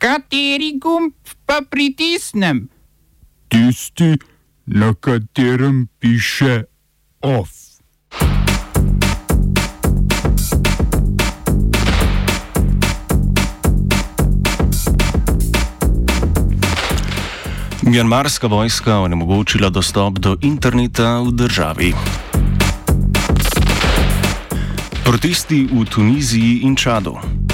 Kateri gumb pa pritisnem? Tisti, na katerem piše OF. Mjanmarska vojska onemogočila dostop do interneta v državi. Protesti v Tuniziji in Čadu.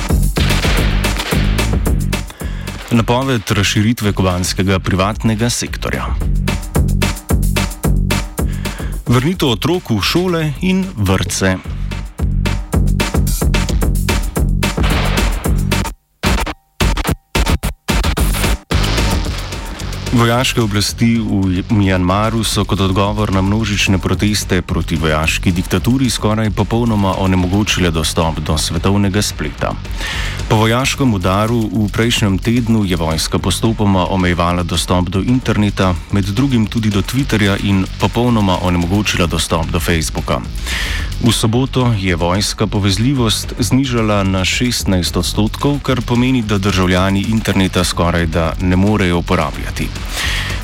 Napoved razširitve kubanskega privatnega sektorja. Vrnitev otrok v šole in vrtce. Vojaške oblasti v Mjanmaru so kot odgovor na množične proteste proti vojaški diktaturi skoraj popolnoma onemogočile dostop do svetovnega spleta. Po vojaškem udaru v prejšnjem tednu je vojska postopoma omejevala dostop do interneta, med drugim tudi do Twitterja in popolnoma onemogočila dostop do Facebooka. V soboto je vojska povezljivost znižala na 16 odstotkov, kar pomeni, da državljani interneta skoraj da ne morejo uporabljati.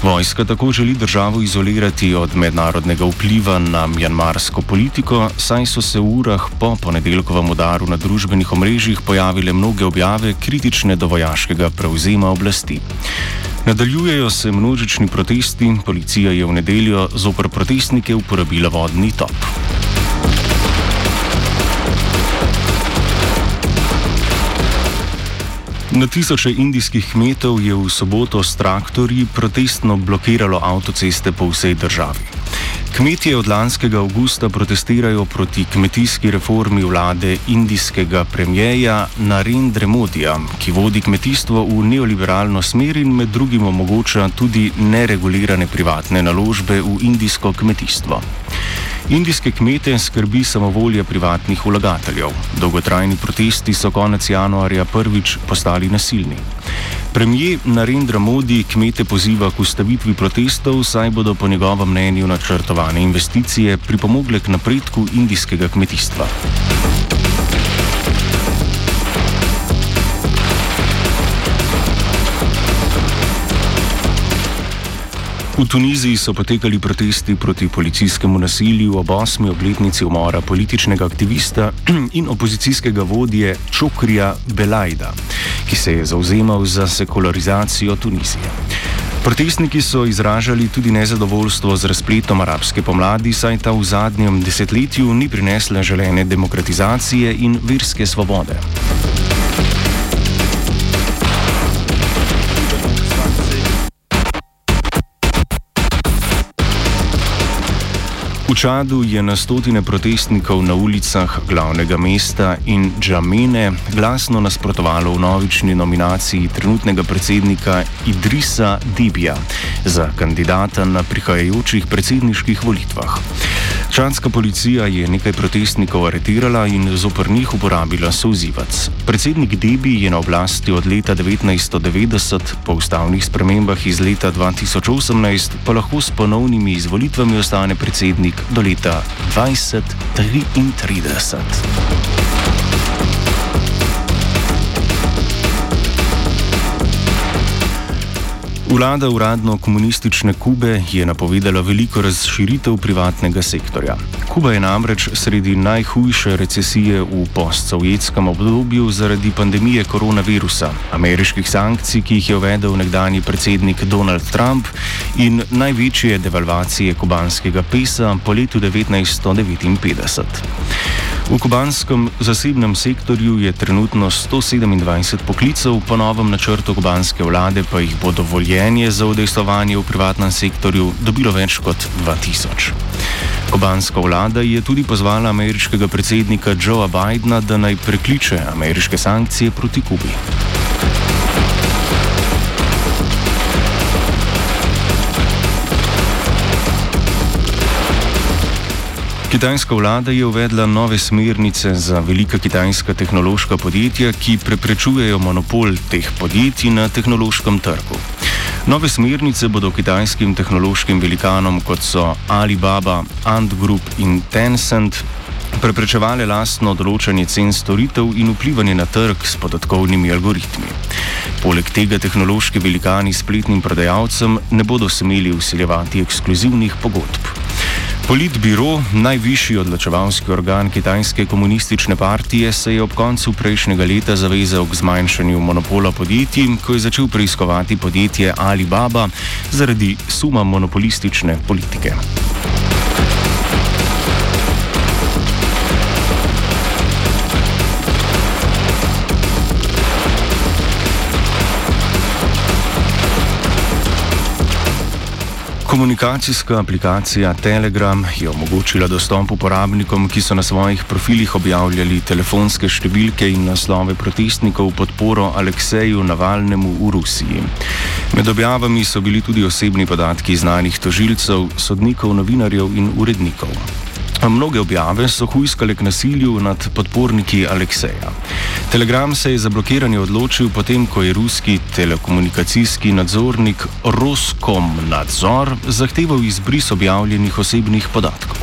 Vojska tako želi državo izolirati od mednarodnega vpliva na mjanmarsko politiko, saj so se v urah po ponedeljkovem udaru na družbenih omrežjih pojavile mnoge objave kritične do vojaškega prevzema oblasti. Nadaljujejo se množični protesti, policija je v nedeljo zoper protestnike uporabila vodni top. Na tisoče indijskih kmetov je v soboto s traktorji protestno blokiralo avtoceste po vsej državi. Kmetje od lanskega avgusta protestirajo proti kmetijski reformi vlade indijskega premijeja Narendra Modija, ki vodi kmetijstvo v neoliberalno smer in med drugim omogoča tudi neregulirane privatne naložbe v indijsko kmetijstvo. Indijske kmete skrbi samovolja privatnih vlagateljev. Dolgotrajni protesti so konec januarja prvič postali nasilni. Premijer Narendra Modi kmete poziva k ustavitvi protestov, saj bodo po njegovem mnenju načrtovane investicije pripomogle k napredku indijskega kmetijstva. V Tuniziji so potekali protesti proti policijskemu nasilju ob osmi obletnici umora političnega aktivista in opozicijskega vodje Čokrija Belajda, ki se je zauzemal za sekularizacijo Tunizije. Protestniki so izražali tudi nezadovoljstvo z razpletom arabske pomladi, saj ta v zadnjem desetletju ni prinesla želene demokratizacije in verske svobode. V Čadu je na stotine protestnikov na ulicah glavnega mesta in Džamene glasno nasprotovalo v novični nominaciji trenutnega predsednika Idrisa Dibija za kandidata na prihajajočih predsedniških volitvah. Čadska policija je nekaj protestnikov aretirala in zoper njih uporabila souzivac. Predsednik Debi je na oblasti od leta 1990, po ustavnih spremembah iz leta 2018 pa lahko s ponovnimi izvolitvami ostane predsednik do leta 2033. Vlada uradno komunistične Kube je napovedala veliko razširitev privatnega sektorja. Kuba je namreč sredi najhujše recesije v postsovjetskem obdobju zaradi pandemije koronavirusa, ameriških sankcij, ki jih je uvedel nekdani predsednik Donald Trump in največje devalvacije kubanskega pesa po letu 1959. V kubanskem zasebnem sektorju je trenutno 127 poklicev, po novem načrtu kubanske vlade pa jih bo dovoljenje za udejstovanje v privatnem sektorju dobilo več kot 2000. Kubanska vlada je tudi pozvala ameriškega predsednika Joea Bidna, da naj prekliče ameriške sankcije proti Kubi. Kitajska vlada je uvedla nove smernice za velika kitajska tehnološka podjetja, ki preprečujejo monopol teh podjetij na tehnološkem trgu. Nove smernice bodo kitajskim tehnološkim velikanom, kot so Alibaba, Ant Group in Tencent, preprečevale lastno določanje cen storitev in vplivanje na trg s podatkovnimi algoritmi. Poleg tega tehnološki velikani spletnim prodajalcem ne bodo smeli usiljevati ekskluzivnih pogodb. Politbiro, najvišji odločevalski organ kitajske komunistične partije, se je ob koncu prejšnjega leta zavezal k zmanjšanju monopola podjetij, ko je začel preiskovati podjetje Alibaba zaradi suma monopolistične politike. Komunikacijska aplikacija Telegram je omogočila dostop uporabnikom, ki so na svojih profilih objavljali telefonske številke in naslove protestnikov v podporo Alekseju Navalnemu v Rusiji. Med objavami so bili tudi osebni podatki znanih tožilcev, sodnikov, novinarjev in urednikov. Mnoge objave so huiskale k nasilju nad podporniki Alekseja. Telegram se je za blokiranje odločil potem, ko je ruski telekomunikacijski nadzornik Roskomnadzor zahteval izbris objavljenih osebnih podatkov.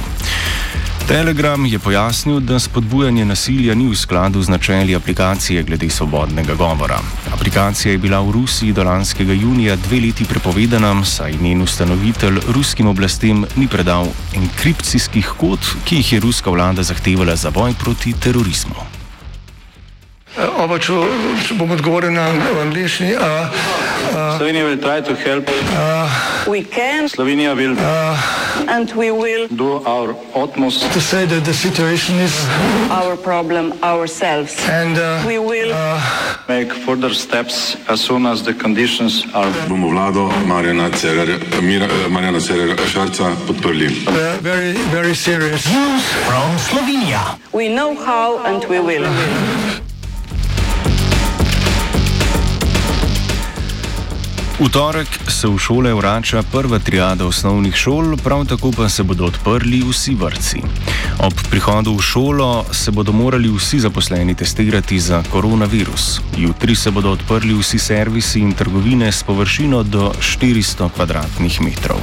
Telegram je pojasnil, da spodbujanje nasilja ni v skladu z načeli aplikacije glede svobodnega govora. Aplikacija je bila v Rusiji do lanskega junija dve leti prepovedana, saj njen ustanovitelj ruskim oblastem ni predal enkripcijskih kod, ki jih je ruska vlada zahtevala za boj proti terorizmu. Oba, če, če bom odgovoril na angliški. Slovenija bo poskušala pomagati. Slovenija bo naredila naš utmost, da bo rekla, da je situacija naš problem, sami. In bomo naredili nadaljnje korake, as soon as the conditions are. Bomo vlado Marjana Cererera Šarca podprli. Zelo, zelo resno. Slovenija. Vemo, kako in bomo. V torek se v šole vrača prva triada osnovnih šol, prav tako pa se bodo odprli vsi vrtci. Ob prihodu v šolo se bodo morali vsi zaposleni testirati za koronavirus. Jutri se bodo odprli vsi servisi in trgovine s površino do 400 km2.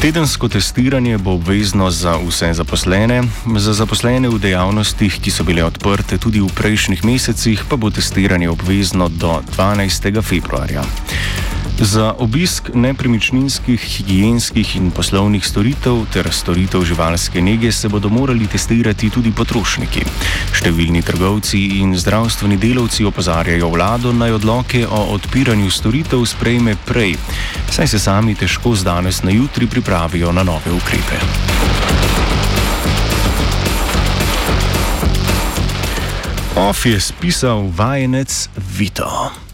Tedensko testiranje bo obvezno za vse zaposlene, za zaposlene v dejavnostih, ki so bile odprte tudi v prejšnjih mesecih, pa bo testiranje obvezno do 12. februarja. Za obisk nepremičninskih, higijenskih in poslovnih storitev ter storitev živalske nege se bodo morali testirati tudi potrošniki. Številni trgovci in zdravstveni delavci opozarjajo vlado naj odloke o odpiranju storitev sprejme prej, saj se sami težko z danes na jutri pripravijo na nove ukrepe. Of je spisal vajenec Vito.